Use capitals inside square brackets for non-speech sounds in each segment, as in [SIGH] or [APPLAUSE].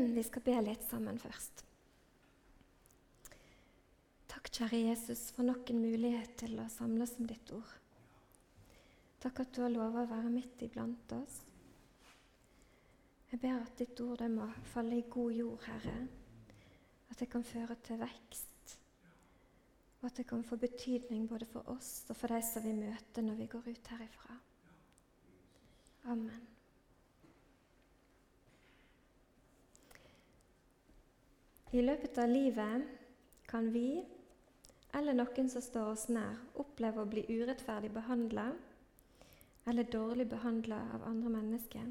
Vi skal be litt sammen først. Takk, kjære Jesus, for nok en mulighet til å samles om ditt ord. Takk at du har lova å være midt iblant oss. Jeg ber at ditt ord må falle i god jord, Herre. At det kan føre til vekst, og at det kan få betydning både for oss og for de som vi møter når vi går ut herifra. Amen. I løpet av livet kan vi, eller noen som står oss nær, oppleve å bli urettferdig behandla eller dårlig behandla av andre mennesker.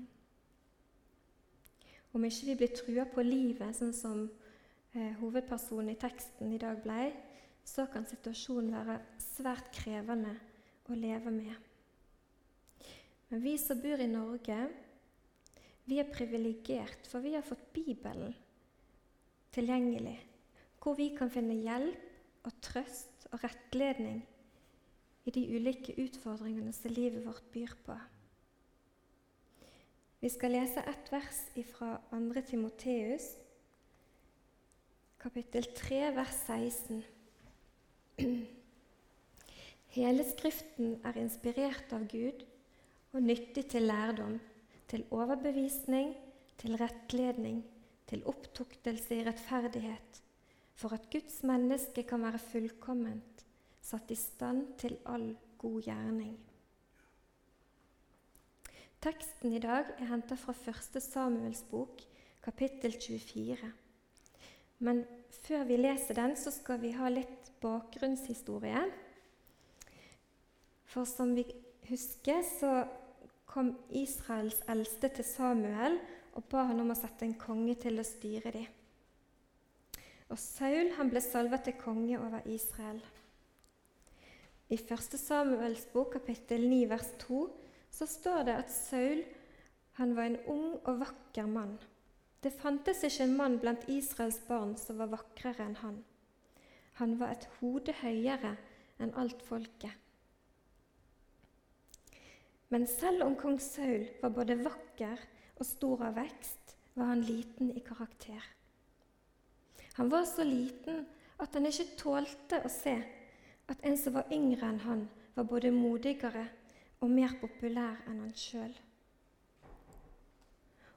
Om ikke vi blir trua på livet, sånn som eh, hovedpersonen i teksten i dag ble, så kan situasjonen være svært krevende å leve med. Men vi som bor i Norge, vi er privilegert, for vi har fått Bibelen tilgjengelig, hvor vi kan finne hjelp og trøst og rettledning i de ulike utfordringene som livet vårt byr på. Vi skal lese ett vers fra 2. Timoteus, kapittel 3, vers 16. [CLEARS THROAT] Hele Skriften er inspirert av Gud og nyttig til lærdom, til overbevisning, til rettledning, til opptuktelse i rettferdighet, for at Guds menneske kan være fullkomment, satt i stand til all god gjerning. Teksten i dag er henta fra 1. Samuels bok, kapittel 24. Men før vi leser den, så skal vi ha litt bakgrunnshistorie. For som vi husker, så kom Israels eldste til Samuel og ba han om å sette en konge til å styre dem. Og Saul han ble salvet til konge over Israel. I 1. Samuels bok, kapittel 9, vers 2, så står det at Saul han var en ung og vakker mann. Det fantes ikke en mann blant Israels barn som var vakrere enn han. Han var et hode høyere enn alt folket. Men selv om kong Saul var både vakker og stor av vekst, var han liten i karakter. Han var så liten at han ikke tålte å se at en som var yngre enn han, var både modigere og mer populær enn han sjøl.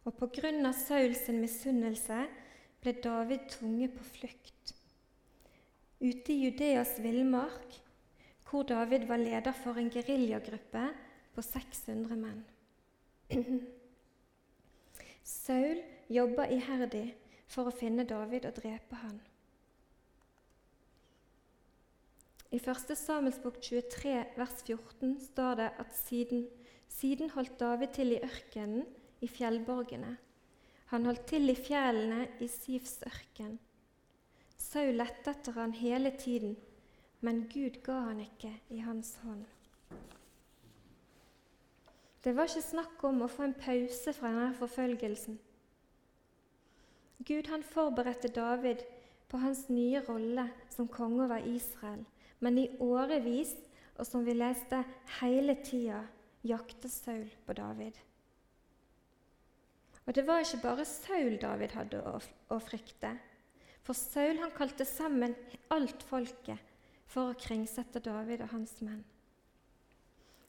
Og pga. Sauls misunnelse ble David tvunget på flukt. Ute i Judeas villmark, hvor David var leder for en geriljagruppe på 600 menn. [CLEARS THROAT] Saul jobba iherdig for å finne David og drepe han. I 1. Samuels bok 23, vers 14 står det at siden, siden holdt David til i ørkenen, i fjellborgene. Han holdt til i fjellene i Sivs ørken. Saul lette etter han hele tiden, men Gud ga han ikke i hans hånd. Det var ikke snakk om å få en pause fra denne forfølgelsen. Gud han forberedte David på hans nye rolle som konge over Israel, men i årevis, og som vi leste hele tida, jakte Saul på David. Og det var ikke bare Saul David hadde å, frykte. For Saul han kalte sammen alt folket for å kringsette David og hans menn.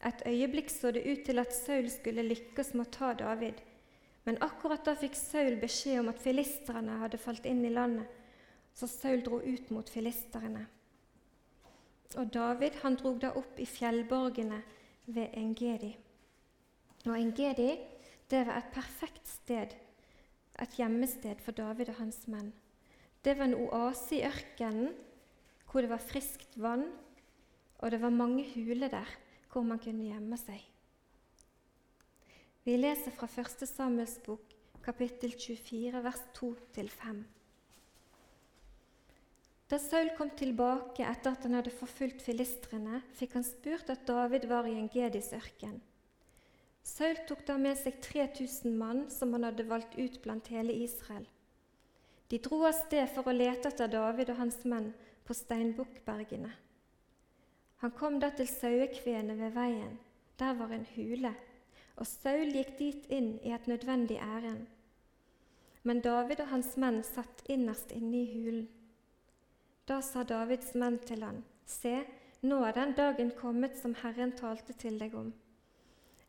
Et øyeblikk så det ut til at Saul skulle lykkes med å ta David. Men akkurat da fikk Saul beskjed om at filistrene hadde falt inn i landet, så Saul dro ut mot filistrene. Og David han drog da opp i fjellborgene ved Engedi. Og Engedi det var et perfekt sted, et gjemmested for David og hans menn. Det var en oase i ørkenen hvor det var friskt vann, og det var mange huler der hvor man kunne gjemme seg. Vi leser fra 1. Samuels bok, kapittel 24, vers 2-5. Da Saul kom tilbake etter at han hadde forfulgt filistrene, fikk han spurt at David var i en Gedis ørken. Saul tok da med seg 3000 mann som han hadde valgt ut blant hele Israel. De dro av sted for å lete etter David og hans menn på Steinbukkbergene. Han kom da til sauekvenet ved veien. Der var en hule, og Saul gikk dit inn i et nødvendig ærend. men David og hans menn satt innerst inne i hulen. Da sa Davids menn til han, Se, nå er den dagen kommet som Herren talte til deg om.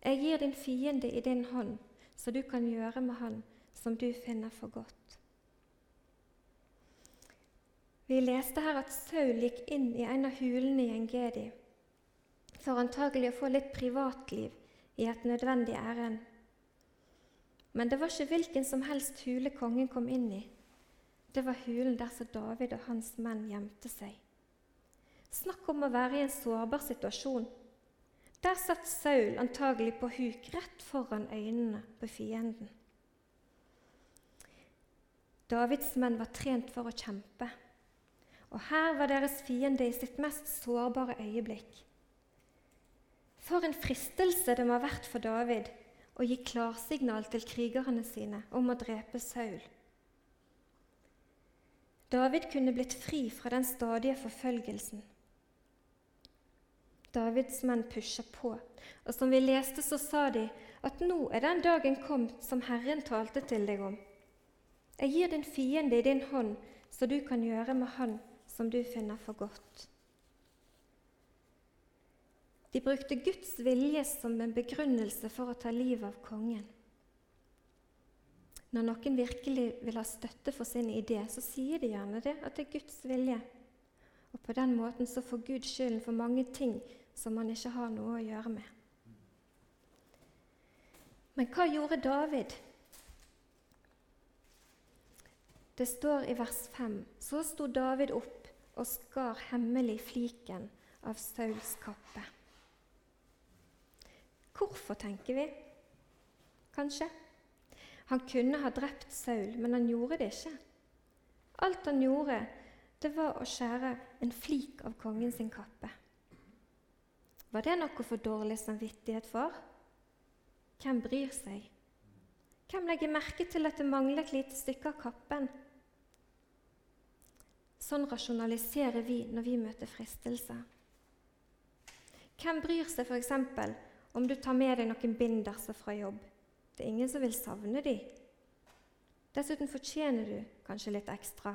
Jeg gir din fiende i din hånd, så du kan gjøre med han som du finner for godt. Vi leste her at Saul gikk inn i en av hulene i Engedi for antagelig å få litt privatliv i et nødvendig ærend. Men det var ikke hvilken som helst hule kongen kom inn i. Det var hulen der som David og hans menn gjemte seg. Snakk om å være i en sårbar situasjon. Der satt Saul antagelig på huk rett foran øynene på fienden. Davids menn var trent for å kjempe, og her var deres fiende i sitt mest sårbare øyeblikk. For en fristelse det må ha vært for David å gi klarsignal til krigerne sine om å drepe Saul. David kunne blitt fri fra den stadige forfølgelsen. Davids menn pusha på, og som vi leste, så sa de at nå er den dagen kommet som Herren talte til deg om. Jeg gir din fiende i din hånd, så du kan gjøre med han som du finner for godt. De brukte Guds vilje som en begrunnelse for å ta livet av kongen. Når noen virkelig vil ha støtte for sin idé, så sier de gjerne det, at det er Guds vilje. Og på den måten så får Gud skylden for mange ting som han ikke har noe å gjøre med. Men hva gjorde David? Det står i vers 5.: Så sto David opp og skar hemmelig fliken av Sauls kappe. Hvorfor, tenker vi? Kanskje. Han kunne ha drept Saul, men han gjorde det ikke. Alt han gjorde, det var å skjære en flik av kongen sin kappe. Var det noe for dårlig samvittighet for? Hvem bryr seg? Hvem legger merke til at det mangler et lite stykke av kappen? Sånn rasjonaliserer vi når vi møter fristelse. Hvem bryr seg f.eks. om du tar med deg noen binderser fra jobb? Det er ingen som vil savne de. Dessuten fortjener du kanskje litt ekstra.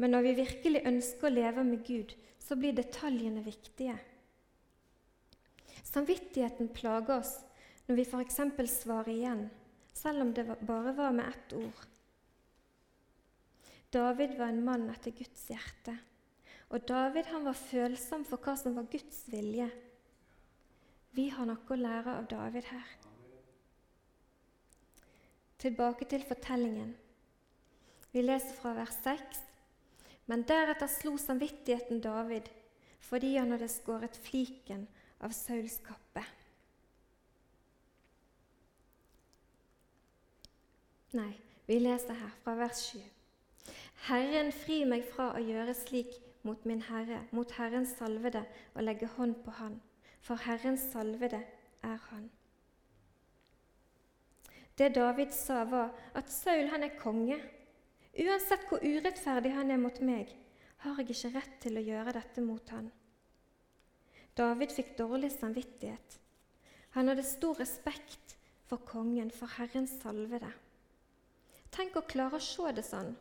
Men når vi virkelig ønsker å leve med Gud, så blir detaljene viktige. Samvittigheten plager oss når vi f.eks. svarer igjen, selv om det bare var med ett ord. David var en mann etter Guds hjerte. Og David han var følsom for hva som var Guds vilje. Vi har noe å lære av David her. Tilbake til fortellingen. Vi leser fra vers 6. Men deretter slo samvittigheten David fordi han hadde skåret fliken av Sauls kappe. Nei, vi leser her fra vers 7. Herren, fri meg fra å gjøre slik mot min Herre, mot Herrens salvede, og legge hånd på Han, for Herrens salvede er Han. Det David sa, var at Saul han er konge. Uansett hvor urettferdig han er mot meg, har jeg ikke rett til å gjøre dette mot han. David fikk dårlig samvittighet. Han hadde stor respekt for kongen, for Herrens salvede. Tenk å klare å se det sånn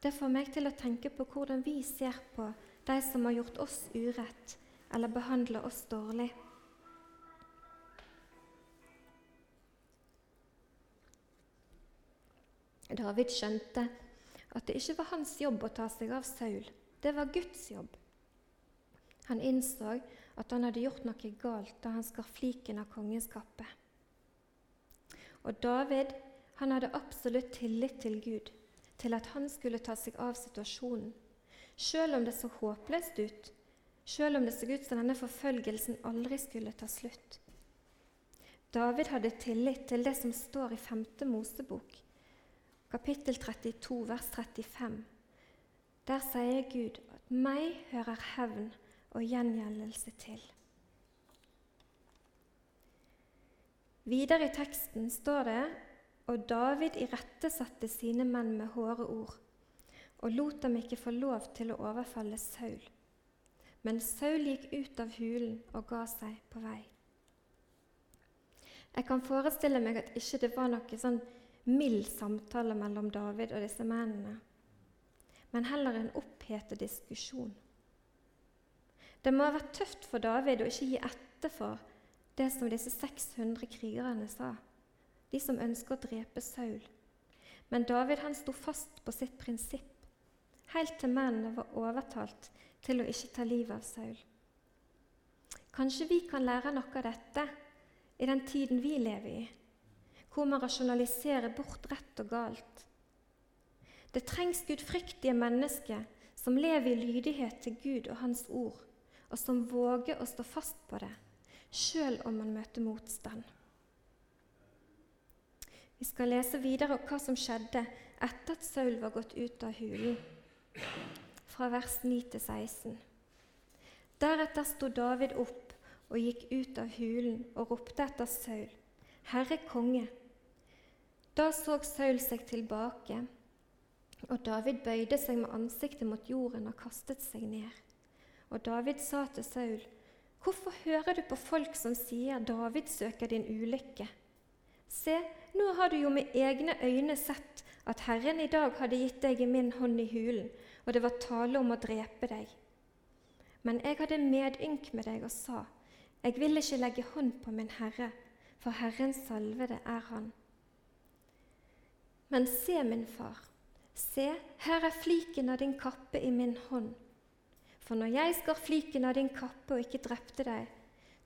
det får meg til å tenke på hvordan vi ser på de som har gjort oss urett eller behandler oss dårlig. David skjønte at det ikke var hans jobb å ta seg av Saul. Det var Guds jobb. Han innså at han hadde gjort noe galt da han skar fliken av kongens kappe. Og David han hadde absolutt tillit til Gud til at han skulle ta seg av situasjonen, selv om det så håpløst ut, selv om det så ut som denne forfølgelsen aldri skulle ta slutt. David hadde tillit til det som står i 5. Mosebok, kapittel 32, vers 35. Der sier Gud at 'meg hører hevn og gjengjeldelse til'. Videre i teksten står det og David irettesatte sine menn med hårde ord og lot dem ikke få lov til å overfalle Saul. Men Saul gikk ut av hulen og ga seg på vei. Jeg kan forestille meg at ikke det var noe sånn mild samtale mellom David og disse mennene, men heller en opphetet diskusjon. Det må ha vært tøft for David å ikke gi etter for det som disse 600 krigerne sa, de som ønsker å drepe Saul. Men David han sto fast på sitt prinsipp, helt til mennene var overtalt til å ikke ta livet av Saul. Kanskje vi kan lære noe av dette i den tiden vi lever i, hvor man rasjonaliserer bort rett og galt. Det trengs gudfryktige mennesker som lever i lydighet til Gud og Hans ord, og som våger å stå fast på det, sjøl om man møter motstand. Vi skal lese videre om hva som skjedde etter at Saul var gått ut av hulen, fra vers 9 til 16. Deretter sto David opp og gikk ut av hulen og ropte etter Saul, Herre konge. Da så Saul seg tilbake, og David bøyde seg med ansiktet mot jorden og kastet seg ned. Og David sa til Saul, Hvorfor hører du på folk som sier David søker din ulykke? Se, nå har du jo med egne øyne sett at Herren i dag hadde gitt deg i min hånd i hulen, og det var tale om å drepe deg. Men jeg hadde medynk med deg og sa, Jeg vil ikke legge hånd på min Herre, for Herrens salvede er Han. Men se, min far, se, her er fliken av din kappe i min hånd. For når jeg skar fliken av din kappe og ikke drepte deg,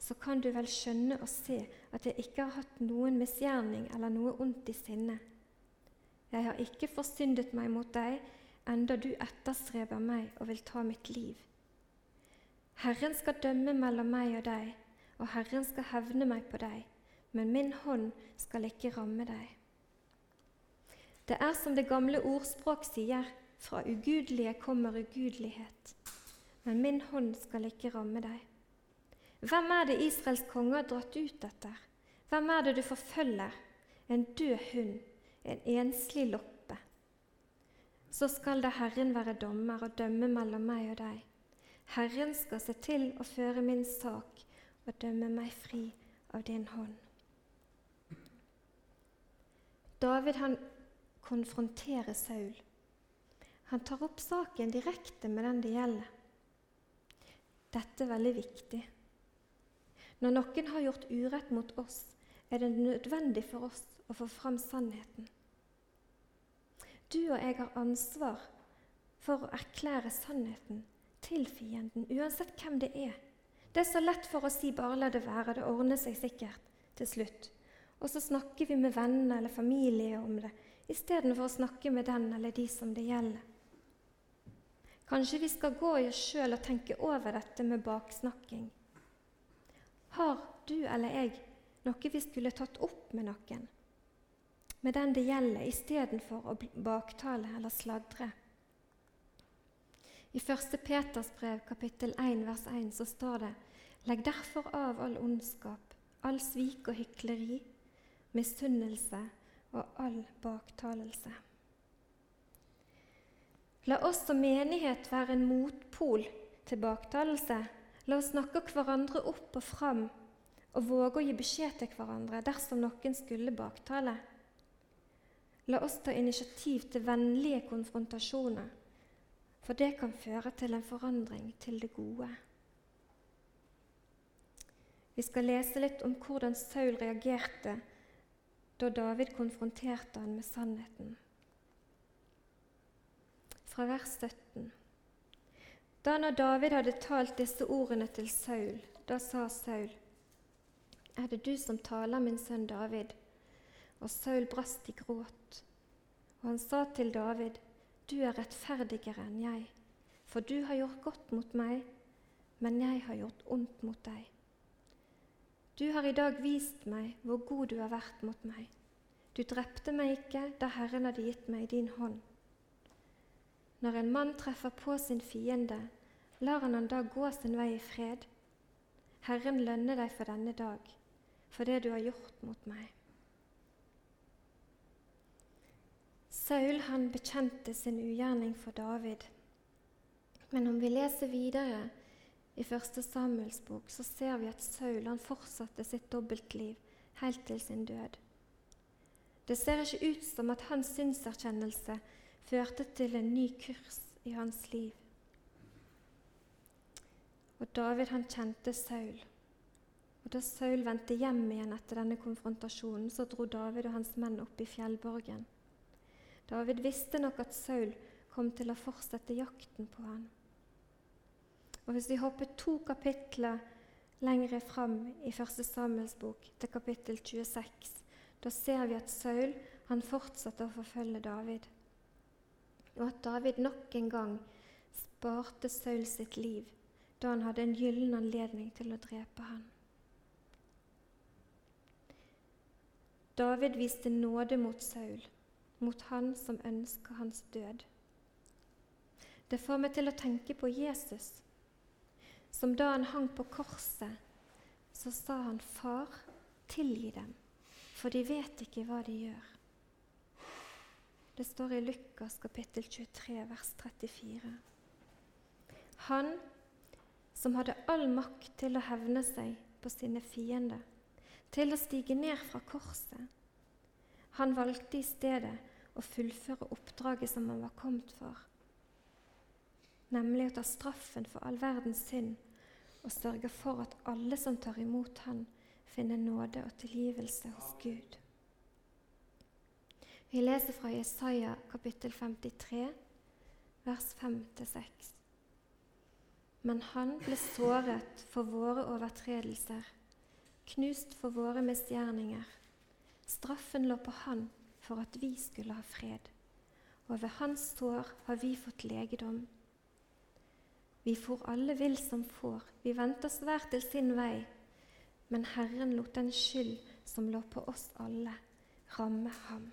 så kan du vel skjønne og se at jeg ikke har hatt noen misgjerning eller noe ondt i sinne. Jeg har ikke forsyndet meg mot deg, enda du etterstreber meg og vil ta mitt liv. Herren skal dømme mellom meg og deg, og Herren skal hevne meg på deg, men min hånd skal ikke ramme deg. Det er som det gamle ordspråk sier, fra ugudelige kommer ugudelighet men min hånd skal ikke ramme deg. Hvem er det Israels konge har dratt ut etter? Hvem er det du forfølger? En død hund, en enslig loppe. Så skal da Herren være dommer og dømme mellom meg og deg. Herren skal se til å føre min sak og dømme meg fri av din hånd. David han konfronterer Saul. Han tar opp saken direkte med den det gjelder. Dette er veldig viktig. Når noen har gjort urett mot oss, er det nødvendig for oss å få fram sannheten. Du og jeg har ansvar for å erklære sannheten til fienden, uansett hvem det er. Det er så lett for å si 'bare la det være', det ordner seg sikkert til slutt. Og så snakker vi med venner eller familie om det, istedenfor å snakke med den eller de som det gjelder. Kanskje vi skal gå i oss sjøl og tenke over dette med baksnakking. Har du eller jeg noe vi skulle tatt opp med noen, med den det gjelder, istedenfor å baktale eller sladre? I 1. Peters brev, kapittel 1, vers 1, så står det:" Legg derfor av all ondskap, all svik og hykleri, misunnelse og all baktalelse. La oss som menighet være en motpol til baktalelse. La oss snakke hverandre opp og fram og våge å gi beskjed til hverandre dersom noen skulle baktale. La oss ta initiativ til vennlige konfrontasjoner, for det kan føre til en forandring til det gode. Vi skal lese litt om hvordan Saul reagerte da David konfronterte han med sannheten fra vers 17. Da når David hadde talt disse ordene til Saul, da sa Saul, Er det du som taler, min sønn David? Og Saul brast i gråt. Og han sa til David, Du er rettferdigere enn jeg, for du har gjort godt mot meg, men jeg har gjort ondt mot deg. Du har i dag vist meg hvor god du har vært mot meg. Du drepte meg ikke da Herren hadde gitt meg din hånd. Når en mann treffer på sin fiende, lar han han da gå sin vei i fred. Herren lønne deg for denne dag, for det du har gjort mot meg. Saul han bekjente sin ugjerning for David. Men om vi leser videre i 1. Samuels bok, så ser vi at Saul han fortsatte sitt dobbeltliv helt til sin død. Det ser ikke ut som at hans synserkjennelse førte til en ny kurs i hans liv. Og David han kjente Saul. Og Da Saul vendte hjem igjen etter denne konfrontasjonen, så dro David og hans menn opp i fjellborgen. David visste nok at Saul kom til å fortsette jakten på han. Og Hvis vi hopper to kapitler lengre fram i Første Samuels bok, til kapittel 26, da ser vi at Saul han fortsatte å forfølge David, og at David nok en gang sparte Saul sitt liv da han hadde en gyllen anledning til å drepe han. David viste nåde mot Saul, mot han som ønska hans død. Det får meg til å tenke på Jesus, som da han hang på korset, så sa han, 'Far, tilgi dem, for de vet ikke hva de gjør.' Det står i Lukas kapittel 23, vers 34. Han som hadde all makt til å hevne seg på sine fiender, til å stige ned fra korset. Han valgte i stedet å fullføre oppdraget som han var kommet for nemlig å ta straffen for all verdens synd og sørge for at alle som tar imot Han, finner nåde og tilgivelse hos Gud. Vi leser fra Jesaja kapittel 53, vers 5-6. Men han ble såret for våre overtredelser, knust for våre misgjerninger. Straffen lå på han for at vi skulle ha fred, og ved hans sår har vi fått legedom. Vi for alle vill som får, vi vendte oss hver til sin vei. Men Herren lot den skyld som lå på oss alle, ramme ham.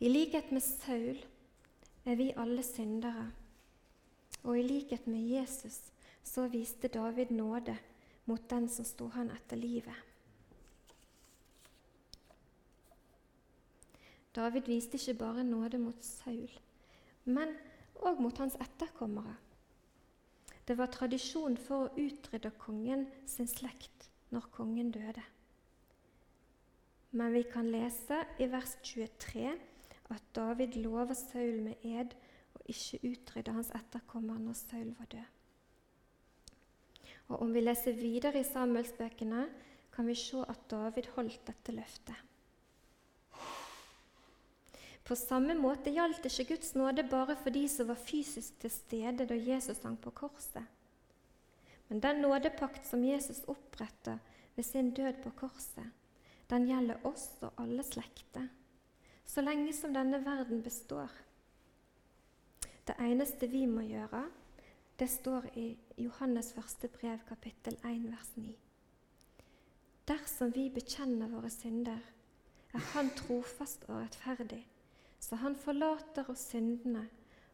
I likhet med Saul er vi alle syndere, og i likhet med Jesus så viste David nåde mot den som sto han etter livet. David viste ikke bare nåde mot Saul, men òg mot hans etterkommere. Det var tradisjon for å utrydde kongen sin slekt når kongen døde. Men vi kan lese i vers 23 at David lover Saul med ed å ikke utrydde hans etterkommere når Saul var død. Og Om vi leser videre i Samuelsbøkene, kan vi se at David holdt dette løftet. På samme måte gjaldt ikke Guds nåde bare for de som var fysisk til stede da Jesus hang på korset. Men den nådepakt som Jesus oppretter ved sin død på korset, den gjelder oss og alle slekter, så lenge som denne verden består. Det eneste vi må gjøre, det står i Johannes første brev, kapittel 1, vers 9. Dersom vi bekjenner våre synder, er Han trofast og rettferdig så han forlater oss syndene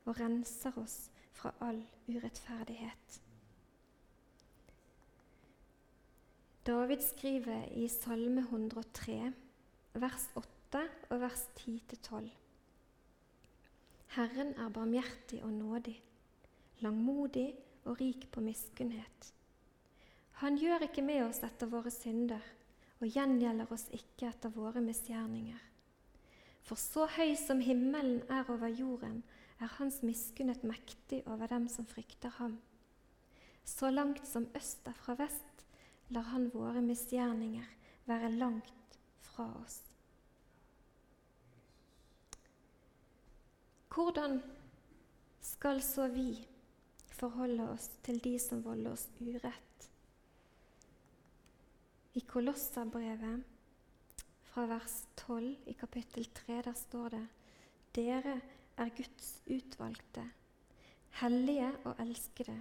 og renser oss fra all urettferdighet. David skriver i Salme 103, vers 8 og vers 10-12. Herren er barmhjertig og nådig, langmodig og rik på miskunnhet. Han gjør ikke med oss etter våre synder og gjengjelder oss ikke etter våre misgjerninger. For så høy som himmelen er over jorden, er hans miskunnhet mektig over dem som frykter ham. Så langt som øst er fra vest, lar han våre misgjerninger være langt fra oss. Hvordan skal så vi forholde oss til de som volder oss urett? I Kolosserbrevet fra vers 12 i kapittel 3. Der står det Dere er Guds utvalgte, hellige og elskede.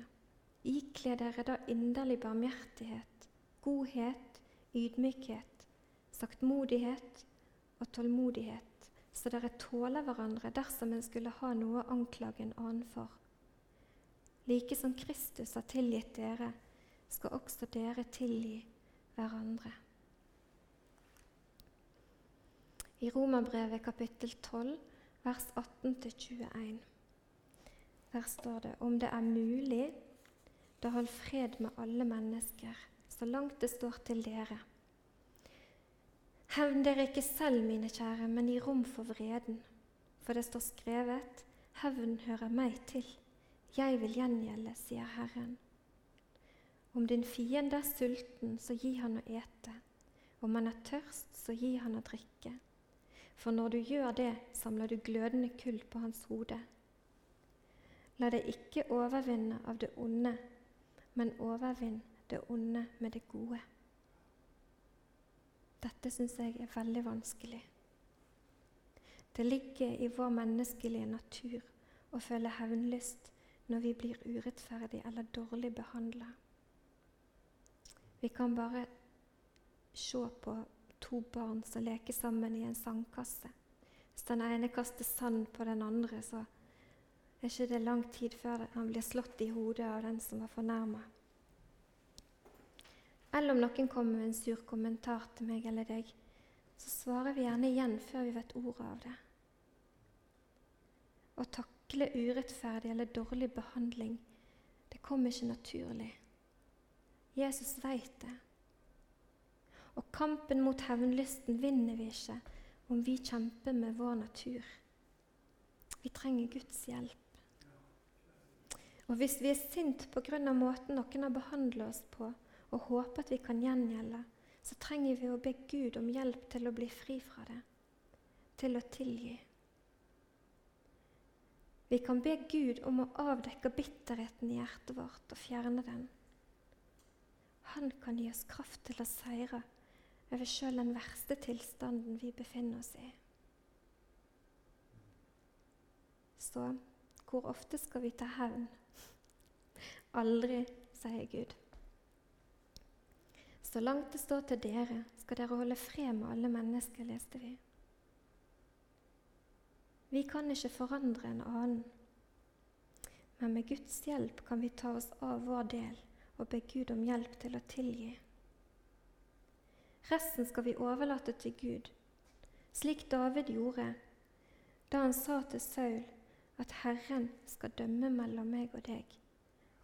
Ikle dere da inderlig barmhjertighet, godhet, ydmykhet, saktmodighet og tålmodighet, så dere tåler hverandre dersom en skulle ha noe å anklage en annen for. Like som Kristus har tilgitt dere, skal også dere tilgi hverandre. i Romerbrevet kapittel 12, vers 18-21. Der står det om det er mulig, da hold fred med alle mennesker, så langt det står til dere. Hevn dere ikke selv, mine kjære, men gi rom for vreden. For det står skrevet:" Hevn hører meg til. Jeg vil gjengjelde, sier Herren. Om din fiende er sulten, så gi han å ete. Om han er tørst, så gi han å drikke. For når du gjør det, samler du glødende kull på hans hode. La deg ikke overvinne av det onde, men overvinn det onde med det gode. Dette syns jeg er veldig vanskelig. Det ligger i vår menneskelige natur å føle hevnlyst når vi blir urettferdig eller dårlig behandla. Vi kan bare se på to barn som leker sammen i en sandkasse. Hvis den ene kaster sand på den andre, så er ikke det lang tid før han blir slått i hodet av den som var fornærma. Eller om noen kommer med en sur kommentar til meg eller deg, så svarer vi gjerne igjen før vi vet ordet av det. Å takle urettferdig eller dårlig behandling, det kommer ikke naturlig. Jesus veit det. Og kampen mot hevnlysten vinner vi ikke om vi kjemper med vår natur. Vi trenger Guds hjelp. Og hvis vi er sint pga. måten noen har behandlet oss på, og håper at vi kan gjengjelde, så trenger vi å be Gud om hjelp til å bli fri fra det, til å tilgi. Vi kan be Gud om å avdekke bitterheten i hjertet vårt og fjerne den. Han kan gi oss kraft til å seire over sjøl den verste tilstanden vi befinner oss i. Så hvor ofte skal vi ta hevn? Aldri, sier Gud. Så langt det står til dere, skal dere holde fred med alle mennesker, leste vi. Vi kan ikke forandre en annen, men med Guds hjelp kan vi ta oss av vår del og be Gud om hjelp til å tilgi. Resten skal vi overlate til Gud, slik David gjorde da han sa til Saul at Herren skal dømme mellom meg og deg,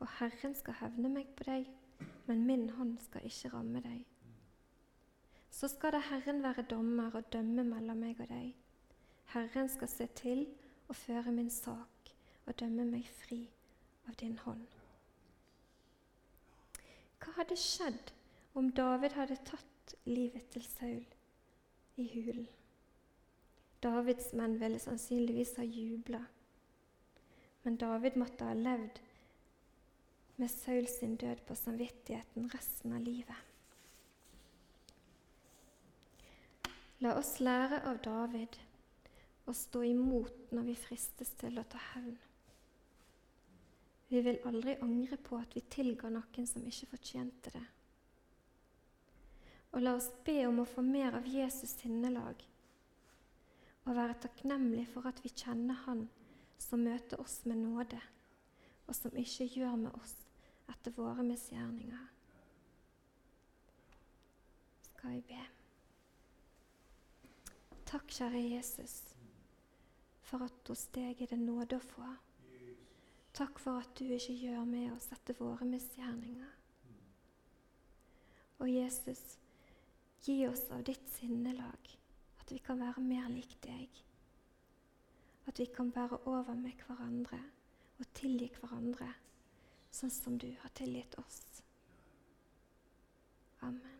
og Herren skal hevne meg på deg men min hånd skal ikke ramme deg. Så skal det Herren være dommer og dømme mellom meg og deg. Herren skal se til og føre min sak og dømme meg fri av din hånd. Hva hadde skjedd om David hadde tatt livet til Saul i hulen? Davids menn ville sannsynligvis ha jubla, men David måtte ha levd med Saul sin død på samvittigheten resten av livet. La oss lære av David å stå imot når vi fristes til å ta hevn. Vi vil aldri angre på at vi tilga noen som ikke fortjente det. Og la oss be om å få mer av Jesus sinnelag og være takknemlig for at vi kjenner Han som møter oss med nåde, og som ikke gjør med oss etter våre misgjerninger. Skal vi be. Takk, kjære Jesus, for at hos deg er det nåde å få. Takk for at du ikke gjør med oss etter våre misgjerninger. Og Jesus, gi oss av ditt sinnelag, at vi kan være mer lik deg. At vi kan bære over med hverandre og tilgi hverandre sånn som du har tilgitt oss. Amen.